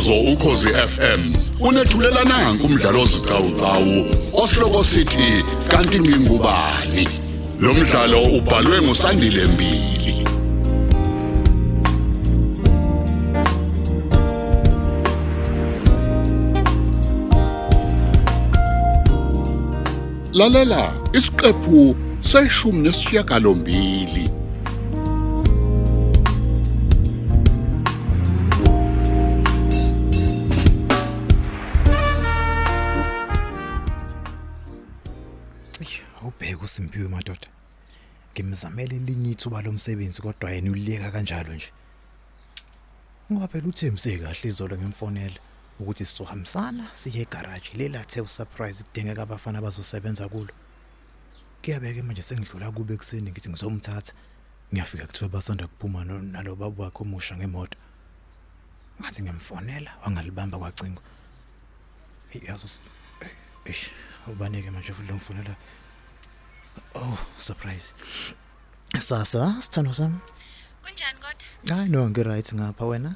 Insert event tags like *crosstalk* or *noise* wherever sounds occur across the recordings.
umsakazo ukhosi FM unethulela nanku umdlalo ozicawucawu osihloko sithi kanti ngingubani? Lo mdlalo ubhalwe ngusandile mbili. Lalela isiqephu seshumi nesishiyagalombili. Ngimzamela elinye ithuba lomsebenzi kodwa yena uliyeka kanjalo nje. Ngoba phela uthembise kahle izolo ngimfonela ukuthi sizohambisana siye egarage lela the surprise kudingeka abafana abazosebenza kulo. Kuyabeke manje sengidlula kube ekseni ngithi ngizomthatha. Ngiyafika kuthiwa basanda kuphuma nalo baba wakhe omusha ngemoto. Ngathi ngiyamfonela wangalibamba kwacingo. Yazo eish ubanike manje futhi ngimfonela. Oh surprise. Sasa sithando sami. Kunjani kodwa? Hayi no ngiright ngapha wena.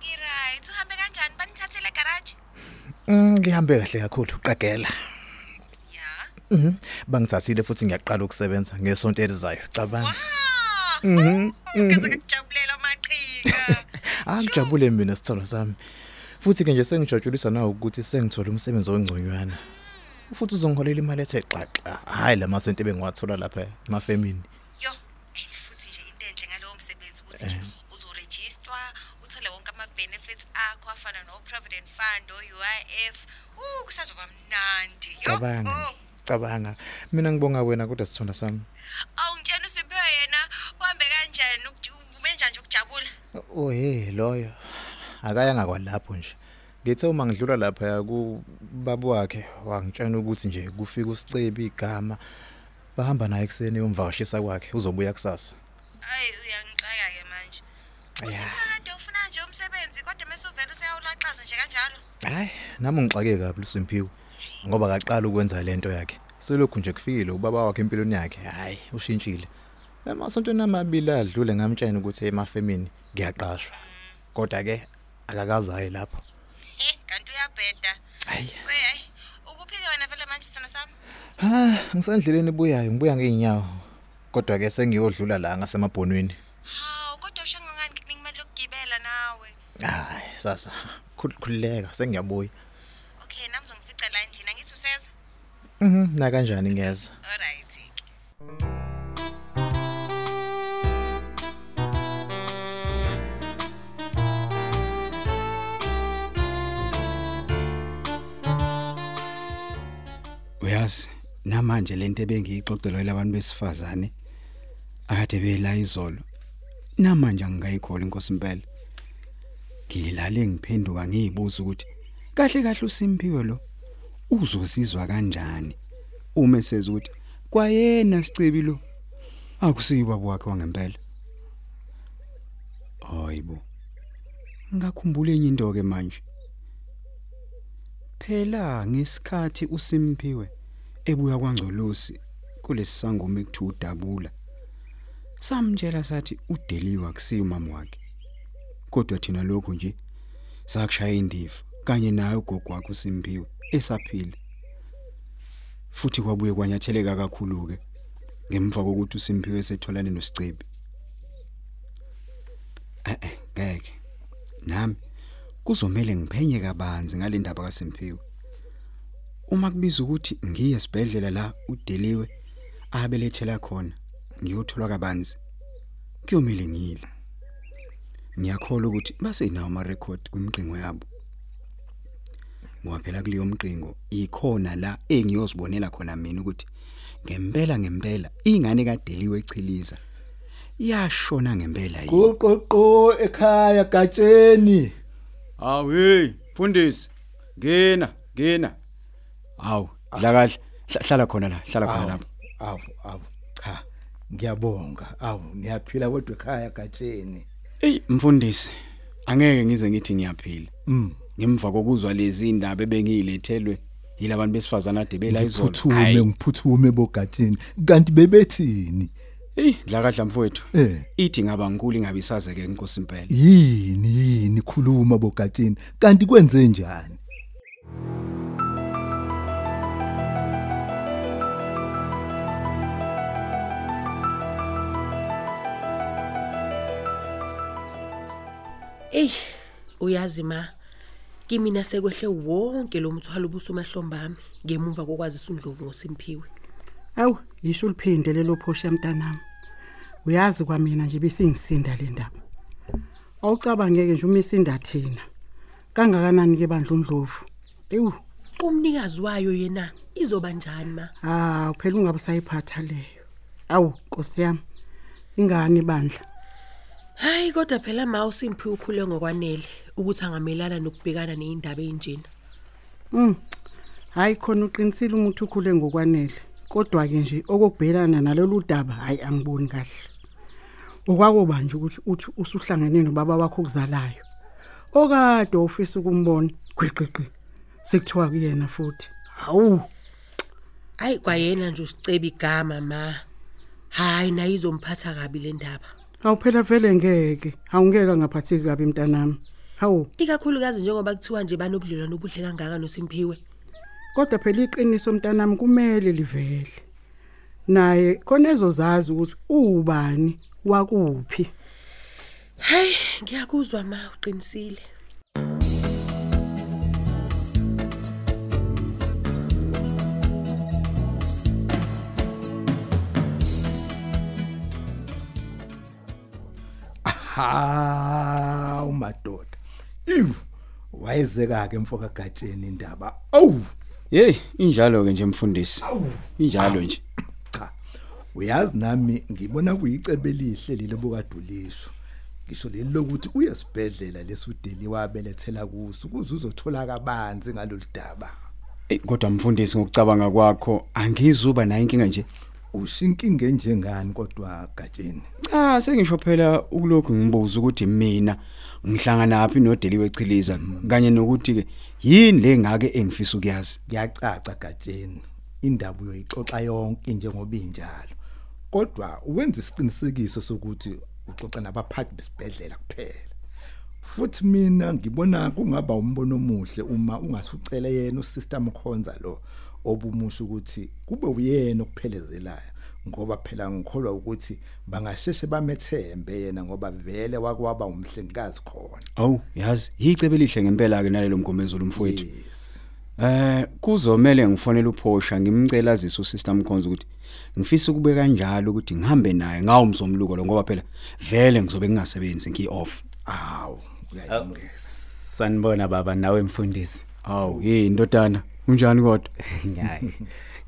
Ngiright. Uhambe kanjani? Banithathele garage? Mm ngihambe kahle kakhulu qagela. Ya. Mhm. Bangithathile futhi ngiyaqala ukusebenza ngesonto elizayo. Cabanga. Wow. Mhm. Ngeze kujabulela amaqhinga. Angijabule *laughs* mina sithando sami. Futhi ke nje sengijatshulisa nawe ukuthi sengithola umsebenzi ongconywana. Futhi uzongiholela imali ethe xaxa. Hayi lamasente bengiwathola lapha emafemini. Uthole wonke ama benefits akho afana no Provident Fund, o UIF. Uh, kusazoba mnandi. Cabanga. oh. Cabanga. Mina ngibonga wena kodwa sithanda sami. Awungitshena usiphe yena uhambe kanjani ubume njani ukujabula? Oh hey loyo. Akayanga kwalapho nje. Ngithe uma ngidlula lapha ku baba wakhe wangitshela ukuthi nje kufika usicebi igama bahamba naye ekseni uyomvakashisa kwakhe uzobuya kusasa. Ay uyangixaka ke manje. Usiphakade ufuna nje umsebenzi kodwa mase uvela useyawulaxaza nje kanjalo. Hayi nami ngixake kabi lusimpiwe ngoba akaqala ukwenza lento yakhe. Selokhu nje kufikile ubaba wakhe empilweni yakhe. Hayi ushintshile. Emasontweni amabili adlule ngamtshela ukuthi emafemini ngiyaqashwa. Kodwa ke akakazayi lapho. He, kanti uyabheda. Hayi. We hayi, ukuphike wena vele manje sithana sami? Ah, ngisandleleni ebuyayo, ngibuya ngeenyawo. Kodwa ke sengiyodlula la ngasemabhonweni. Hawu, kodwa ushango ngani kuningi imali yokugibela nawe? Hayi, sasa. khul- Khulileka, sengiyabuya. Okay, nami ngizongifica la endlini, angithi useza? Mhm, na kanjani ngeza? Alright. Uyazi namanje lento ebengiyixoxelwa labantu besifazane akade bela izolo. Namanje angikayikhola inkosi impela. Ngilale ngiphenduka ngiyibuza ukuthi kahle kahle uSimpiwe lo uzosizwa kanjani uma eseza ukuthi kwayena sicebi lo akusiyo baba wakhe wangempela. Hayibo. Ngakhumbula enye into ke manje. Phela ngesikhathi uSimpiwe ebuya kwaNgcolosi kulesisangoma ekuthiwa udabula. Samtshela sathi udeliwe akusiyo umama wakhe. Kodwa thina lokho nje sakushaya indiva kanye naye ugogo wakhe uSimpiwe esaphila. Futhi kwabuye kwanyatheleka kakhulu ke ngemva kokuthi uSimpiwe setholane noSicebi. Eh eh ngeke. Nami kuzomela ngiphenye kabanzi ngale ndaba kaSimpiwe. Uma kubiza ukuthi ngiye esibhedlela la udeliwe abelethela khona ngiyothola kabanzi kuyomela ngile. Ngiyakholwa ukuthi basenawo ama record kwimqingo yabo. Ngoba phela kuleyo mqingo ikhona la engiyozibonela khona mina ukuthi ngempela ngempela ingane kadeliwe echiliza yashona ngempela yini. Qoqoqo ekhaya gatsheni. Awu hey, mfundisi. Ngena, ngena. Awu, dla kahle. Hla- Hlala khona la, hlala khona Awu, lapha. awu, awu. Cha, ngiyabonga. Awu, ngiyaphila kodwa ekhaya gatsheni. Ey, mfundisi. Angeke ngize ngithi ngiyaphila. Mm. Ngemva kokuzwa lezi indaba ebengilethelwe yilabantu besifazana ade bela izolo. Ngiphuthume ngiphuthume bogatsheni. Kanti bebethini? Hey, dlakadla mfowethu. Eh. Ithi ngaba nkulu ingabe isazeke inkosi impela. yini yini khuluma bogatsheni kanti kwenze njani Ey, uyazi ma, kimina sekwehle wonke lo mthwalo obusumahlombami ngemuva kokwazisa uNdlovu ngoSimphiwe. Awu, yisho uliphinde lelo phosha mntanami. Uyazi kwamina nje bisingisinda le ndaba. Awucabangeke nje uma isinda thina. Kangakanani ke bandla uNdlovu? Ewu, Umnikazi wayo yena izoba njani ma? ah phela ungabe usayiphatha leyo. Awu, Nkosi yami. Ingani bandla? Hayi kodwa phela ma uSimphiwe ukhule ngokwanele ukuthi angamelana nokubhekana neindaba ezinjena. Mm. Hayi khona uqinisile umuntu ukhule ngokwanele. Kodwa ke nje okubhelana nalolu daba hayi angiboni kahle. Okwakuba nje ukuthi uthi usuhlangene nobaba wakho okuzalayo. Okade ufisa ukumbona gwiqiqi. Sekuthiwa kuyena futhi. Hawu, Hayi kwayena nje usiceba igama ma. Hayi nayo izomphatha kabi le ndaba. Awuphela vele ngeke. Awungeke ngaphatheki kabi mntanami. Hawu, Ikakhulukazi njengoba kuthiwa nje banobudlelwano obuhle kangaka noSimphiwe. kodwa phela iqiniso mntanami kumele livele. Naye khona ezozazi ukuthi ubani wakuphi. Hayi ngiyakuzwa ma uqinisile. Ha umadoda iv wayezeka ke mfoka gatsheni indaba awu Hey, injalo ke nje mfundisi. Injalo nje. cha uyazi nami ngibona kuyicebe elihle lelo bokaduliso ngisho leli lokuthi uyesibhedlela lesudeli wabelethela kuso ukuze uzothola kabanzi ngalolu daba Eh kodwa mfundisi ngokucabanga kwakho angizuba nayo inkinga nje. Ushinkinge njengani kodwa gatsheni Cha, sengisho phela ukulokhu ngibuza ukuthi mina ngihlangana naphi nodeliwe echiliza kanye nokuthi ke yini le ngake engifisa ukuyazi. kuyacaca gatsheni indaba uyoyixoxa yonke njengoba injalo. Kodwa uwenza isiqinisekiso sokuthi uxoxa nabaphathi besibhedlela kuphela. Futhi mina ngibona kungaba umbono omuhle uma ungasucele yena usister Mkhonza lo. Obumusha ukuthi kube uyena okuphelezelayo ngoba phela ngikholwa ukuthi bangasheshe bamethembe yena ngoba vele wakwaba umhlengikazi khona Awu, yazi, yicebe lihle ngempela ke nalelo mgomezelo mfowethu. Eh, kuzomela ngifonele uPosha ngimcela azise usister Mkhonza ukuthi ngifisa ukube kanjalo ukuthi ngihambe naye ngawo umzomluko lo ngoba phela vele ngizobe ngingasebenzi ngi-off. awu uyayingena Sanibona baba nawe mfundisi. Awu, hey ndodana, unjani kodwa? *laughs* Ngiyaye.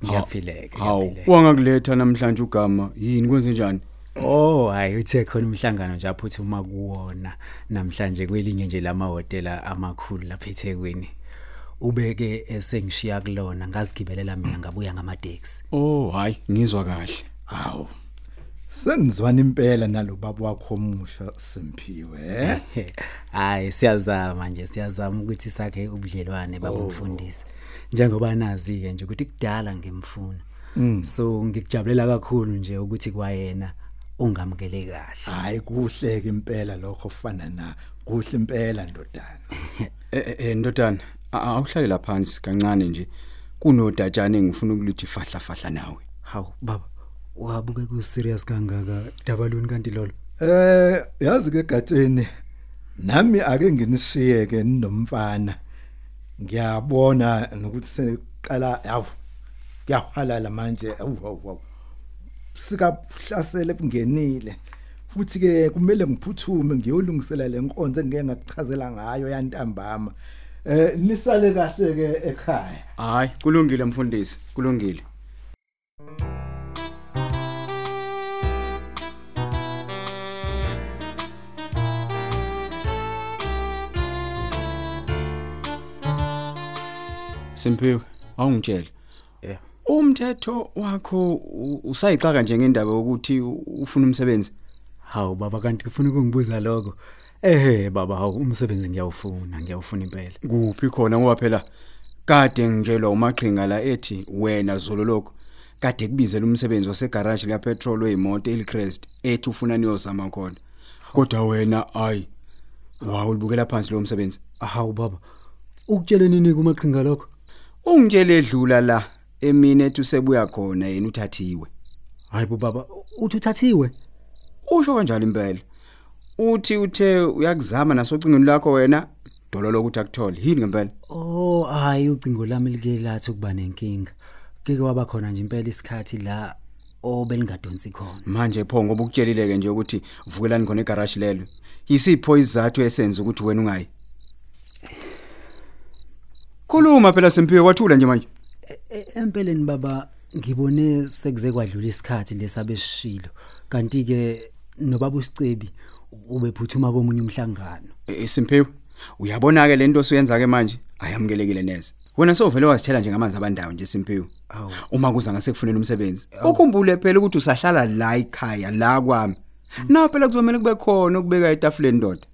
Ngiyaphileka. Hawu, ngiyaphileka. wangakuletha namhlanje ugama. Yini kwenze njani? Oh, hayi uthe khona umhlangano nje aphuthuma kuwona namhlanje kwelinye nje lamahotela amakhulu lapha eThekwini. Ubeke esengishiya kulona ngazigibelela mina ngabuya ngamateksi. Oh, hayi, ngizwa kahle. awu senizwana impela nalo baba wakho omusha simphiwe eh *laughs* Hayi siyazama nje siyazama ukuthi sakhe ubudlelwane babumfundisi. Njengoba nazi ke nje ukuthi kudala ngimfuna. So ngikujabulela kakhulu nje ukuthi kwayena ungamukele kahle. hayi kuhleke impela lokho fana na kuhle impela ndodana *laughs* Eh eh, eh ndodana, a- awuhlalela phansi kancane nje. Kunodatshana engifuna ukulithi fahla fahla nawe. Hawu baba wabuke ku serious kangaka dabaluni kanti lolo. eh yazi ke gatsheni nami ake nginishiyeke ninomfana ngiyabona nokuthi seqala yawu kuyahalala manje awu awu awu. sika hlasele kungenile futhi ke kumele ngiphuthume ngiyolungisela lenkonzo engeke ngakuchazela ngayo yantambama eh nisale kahle ke ekhaya Hayi, kulungile mfundisi, kulungile. Simpiwe, awungitshela. Yeah. Umthetho wakho u- usayixaka nje ngendaba ukuthi u- ufuna umsebenzi. Hawu baba kanti ufuna ukungibuza lokho. Eh baba hawu umsebenzi ngiyawufuna ngiyawufuna impela. Kuphi khona ngoba phela kade ngitshelwa umaqhinga la ethi wena zololoko kade kubizela umsebenzi wasegarage la petrol weimoto eLcrest ethi ufuna niyozama khona kodwa wena ayi wawu ulibukela phansi lo msebenzi hawu baba ukutshela nini kumaqhinga lokho ungitshele edlula la emini ethi usebuya khona yena uthathiwe. Hayi bo baba uthi uthathiwe? Usho kanjalo impela. Uthi uthe uyakuzama nasocingweni lakho wena dololo ukuthi akuthole. Yini ngempela oh hayi ucingo lami like lathi ukuba nenkinga. Kike waba khona nje impela isikhathi la obelingadonsi khona. Manje pho ngoba ukutshelileke nje ukuthi vukelani khona egarage lelo. Yisipho izathu esenza ukuthi wena ungayi? Khuluma phela Simpiwe wathula nje manje. E- e- empeleni baba ngibone sekuze kwadlula isikhathi lesabesishilo kanti ke nobaba usicebi ubephuthuma komunye umhlangano. Eh, Simpiwe uyabona ke lento osuyenza ke manje? Ayamukelekile neze. Wena sowuvele wasithela nje ngamanzi abandawo nje Simpiwe uma kuza ngasekufuneni umsebenzi ukhumbule phela ukuthi usahlala la ekhaya la kwami. Na phela kuzomela kube khona ukubeka etafuleni ndoda.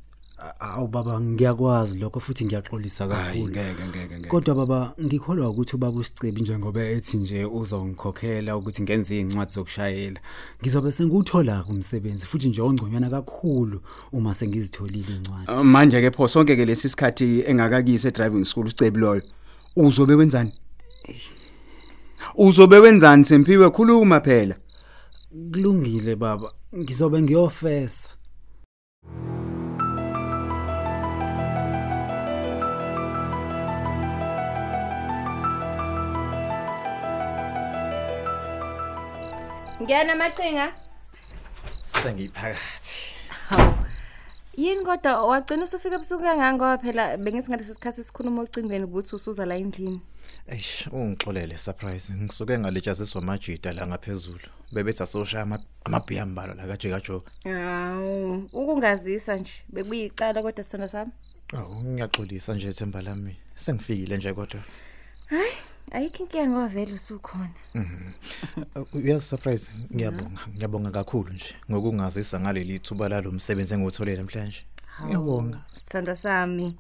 Awu baba ngiyakwazi lokho futhi ngiyaxolisa kakhulu. ngeke ngeke ngeke. Kodwa baba ngikholwa ukuthi ubaba usicebi njengoba ethi nje uzongikhokhela ukuthi ngenze incwadi zokushayela. Ngizobe senguthola umsebenzi futhi nje ongconywana kakhulu uma sengizitholile incwadi Uh, manje ke pho sonke ke lesi sikhathi engakakise e-driving school ucebi loyo uzobe wenzani? Uzobe wenzani? Simpiwe khuluma phela. Kulungile baba. Ngizobe ngiyofesa. Ngiyana amaqhinga sengiphakathi. Hawu yini kodwa? Wagcina usufika ebusuku kangaka ngoba phela bengithi ngalesi sikhathi sikhuluma ocingweni ukuthi usuza la endlini. Eish ungixolele surprise. Ngisuke ngaletshaziswa amajida la ngaphezulu. Bebethi asoshaya ama- amabhiya ambalo la kajeka jo. Hawu ukungazisa nje. Bekuyicala kodwa sithanda sami. Awu ngiyaxolisa nje themba lami. Sengifikile nje kodwa. Ayikho inkinga ngoba vele usukhona. Uh, uyazi surprise ngiyabonga ngiyabonga kakhulu nje ngokungazisa ngaleli thuba lalo msebenzi engiwutholele namhlanje. Ngiyabonga. Sithanda sami.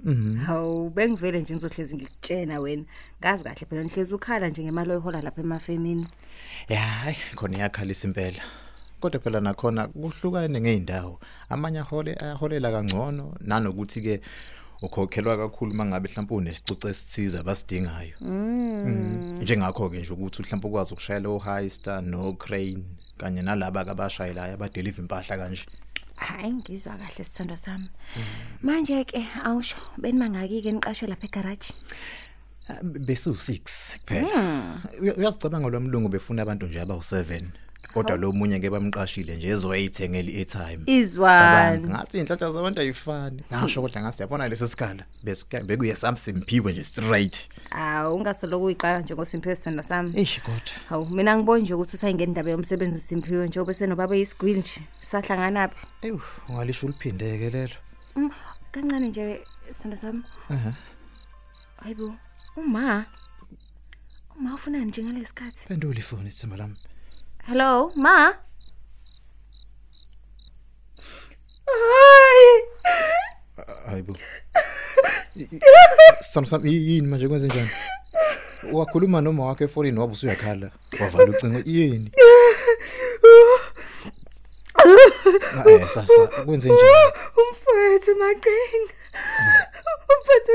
Hawu bengivele nje ngizohlezi ngikutshena wena. Ngazi kahle phela nihlezi ukhala nje ngemali oyihola lapha emafemini. Ya hayi khona iyakhalisa impela. Kodwa phela nakhona kuhlukane ngeindawo amanye ahole ayaholela kangcono nanokuthi ke ukhokhelwa kakhulu mangabe mhlawumbe unesicucu esithize abasidingayo. Mm. njengakho ke nje ukuthi mhlawumbe ukwazi ukushayela o high star no crane kanye nalaba abashayelayo abadeliver impahla kanje. Hayi ngizwa kahle sithanda sami. Manje ke awusho benimangaki-ke niqashwe lapha egaraji? Ah, besu 6 kuphela. Uya- uyazicabanga lo mlungu befuna abantu nje abawu7 kodwa lo munye ke bamqashile nje ezoyithengela i-airtime izwani ngathi inhlanhla zabantu ayifani. Ngasho kodwa ngasi yabona lesi sikhala. Bese bekuye samsimpiwe nje straight. Awu ungasoloko uyiqala nje ngosimphiwe sithanda sami. Eish kodwa. Hawu mina ngiboni nje ukuthi usayingena indaba yomsebenzi usimpiwe njengoba senobaba eyisgwili nje sahlanganaphi ewu ungalisho uliphindeke lelo. Mm, kancane nje sithanda sami. Hayibo uma uma ufunani nje ngalesi sikhathi pendula ifoni ithemba lami. Hello? Ma? Hayi hayibo samsam yini manje kwenze njani wakhuluma noma wakhe efonini wabe usuyakhala wavala ucingo yini eh sasa kwenze njani umfowethu maqinga umfowethu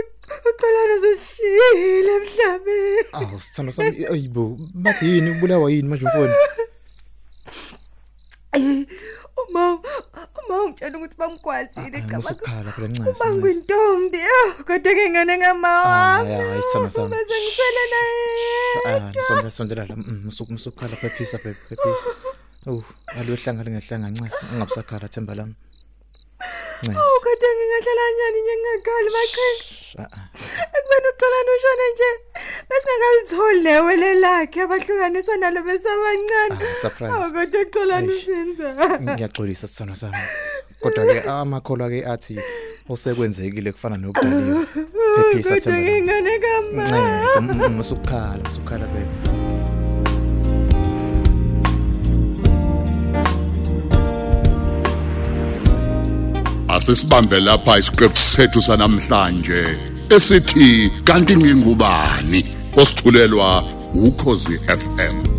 uqalana sesishiyile emhlabeni awu sithando sami ayibo bathi yini ubulawa yini manje umfoni *coughs* uma uma ungitshela ukuthi bamkwazile Ah, cha musukhala phela ncane bangwintombi ah, kodwa ke ngane ngama wami ya hayi sithando sami uma sengisele naye ah sondela sondela la musuku musukhala phephisa phephisa oh alohlangana ngehlanga ncesi ungabusakhala themba lami. Ncesi Oh, kodwa ngingahlala nyani nje ngingakhali maqinga Ah, ah. ekubeni uxolana ushone nje. Besingakalitholi newele lakhe abahlukanisa nalo besabancane. Ah, surprise. awu kodwa uxolana Eish. usenza. Ngiyaxolisa sithando sami. Kodwa ke amakholwa ke athi osekwenzekile kufana nokudaliwa. Phephisa kodwa themba. lami ngingane kama ncesi musukhala musukhala baby asisibambe lapha isiqephu sethu sanamhlanje esithi kanti ngingubani? Osithulelwa ukhozi FM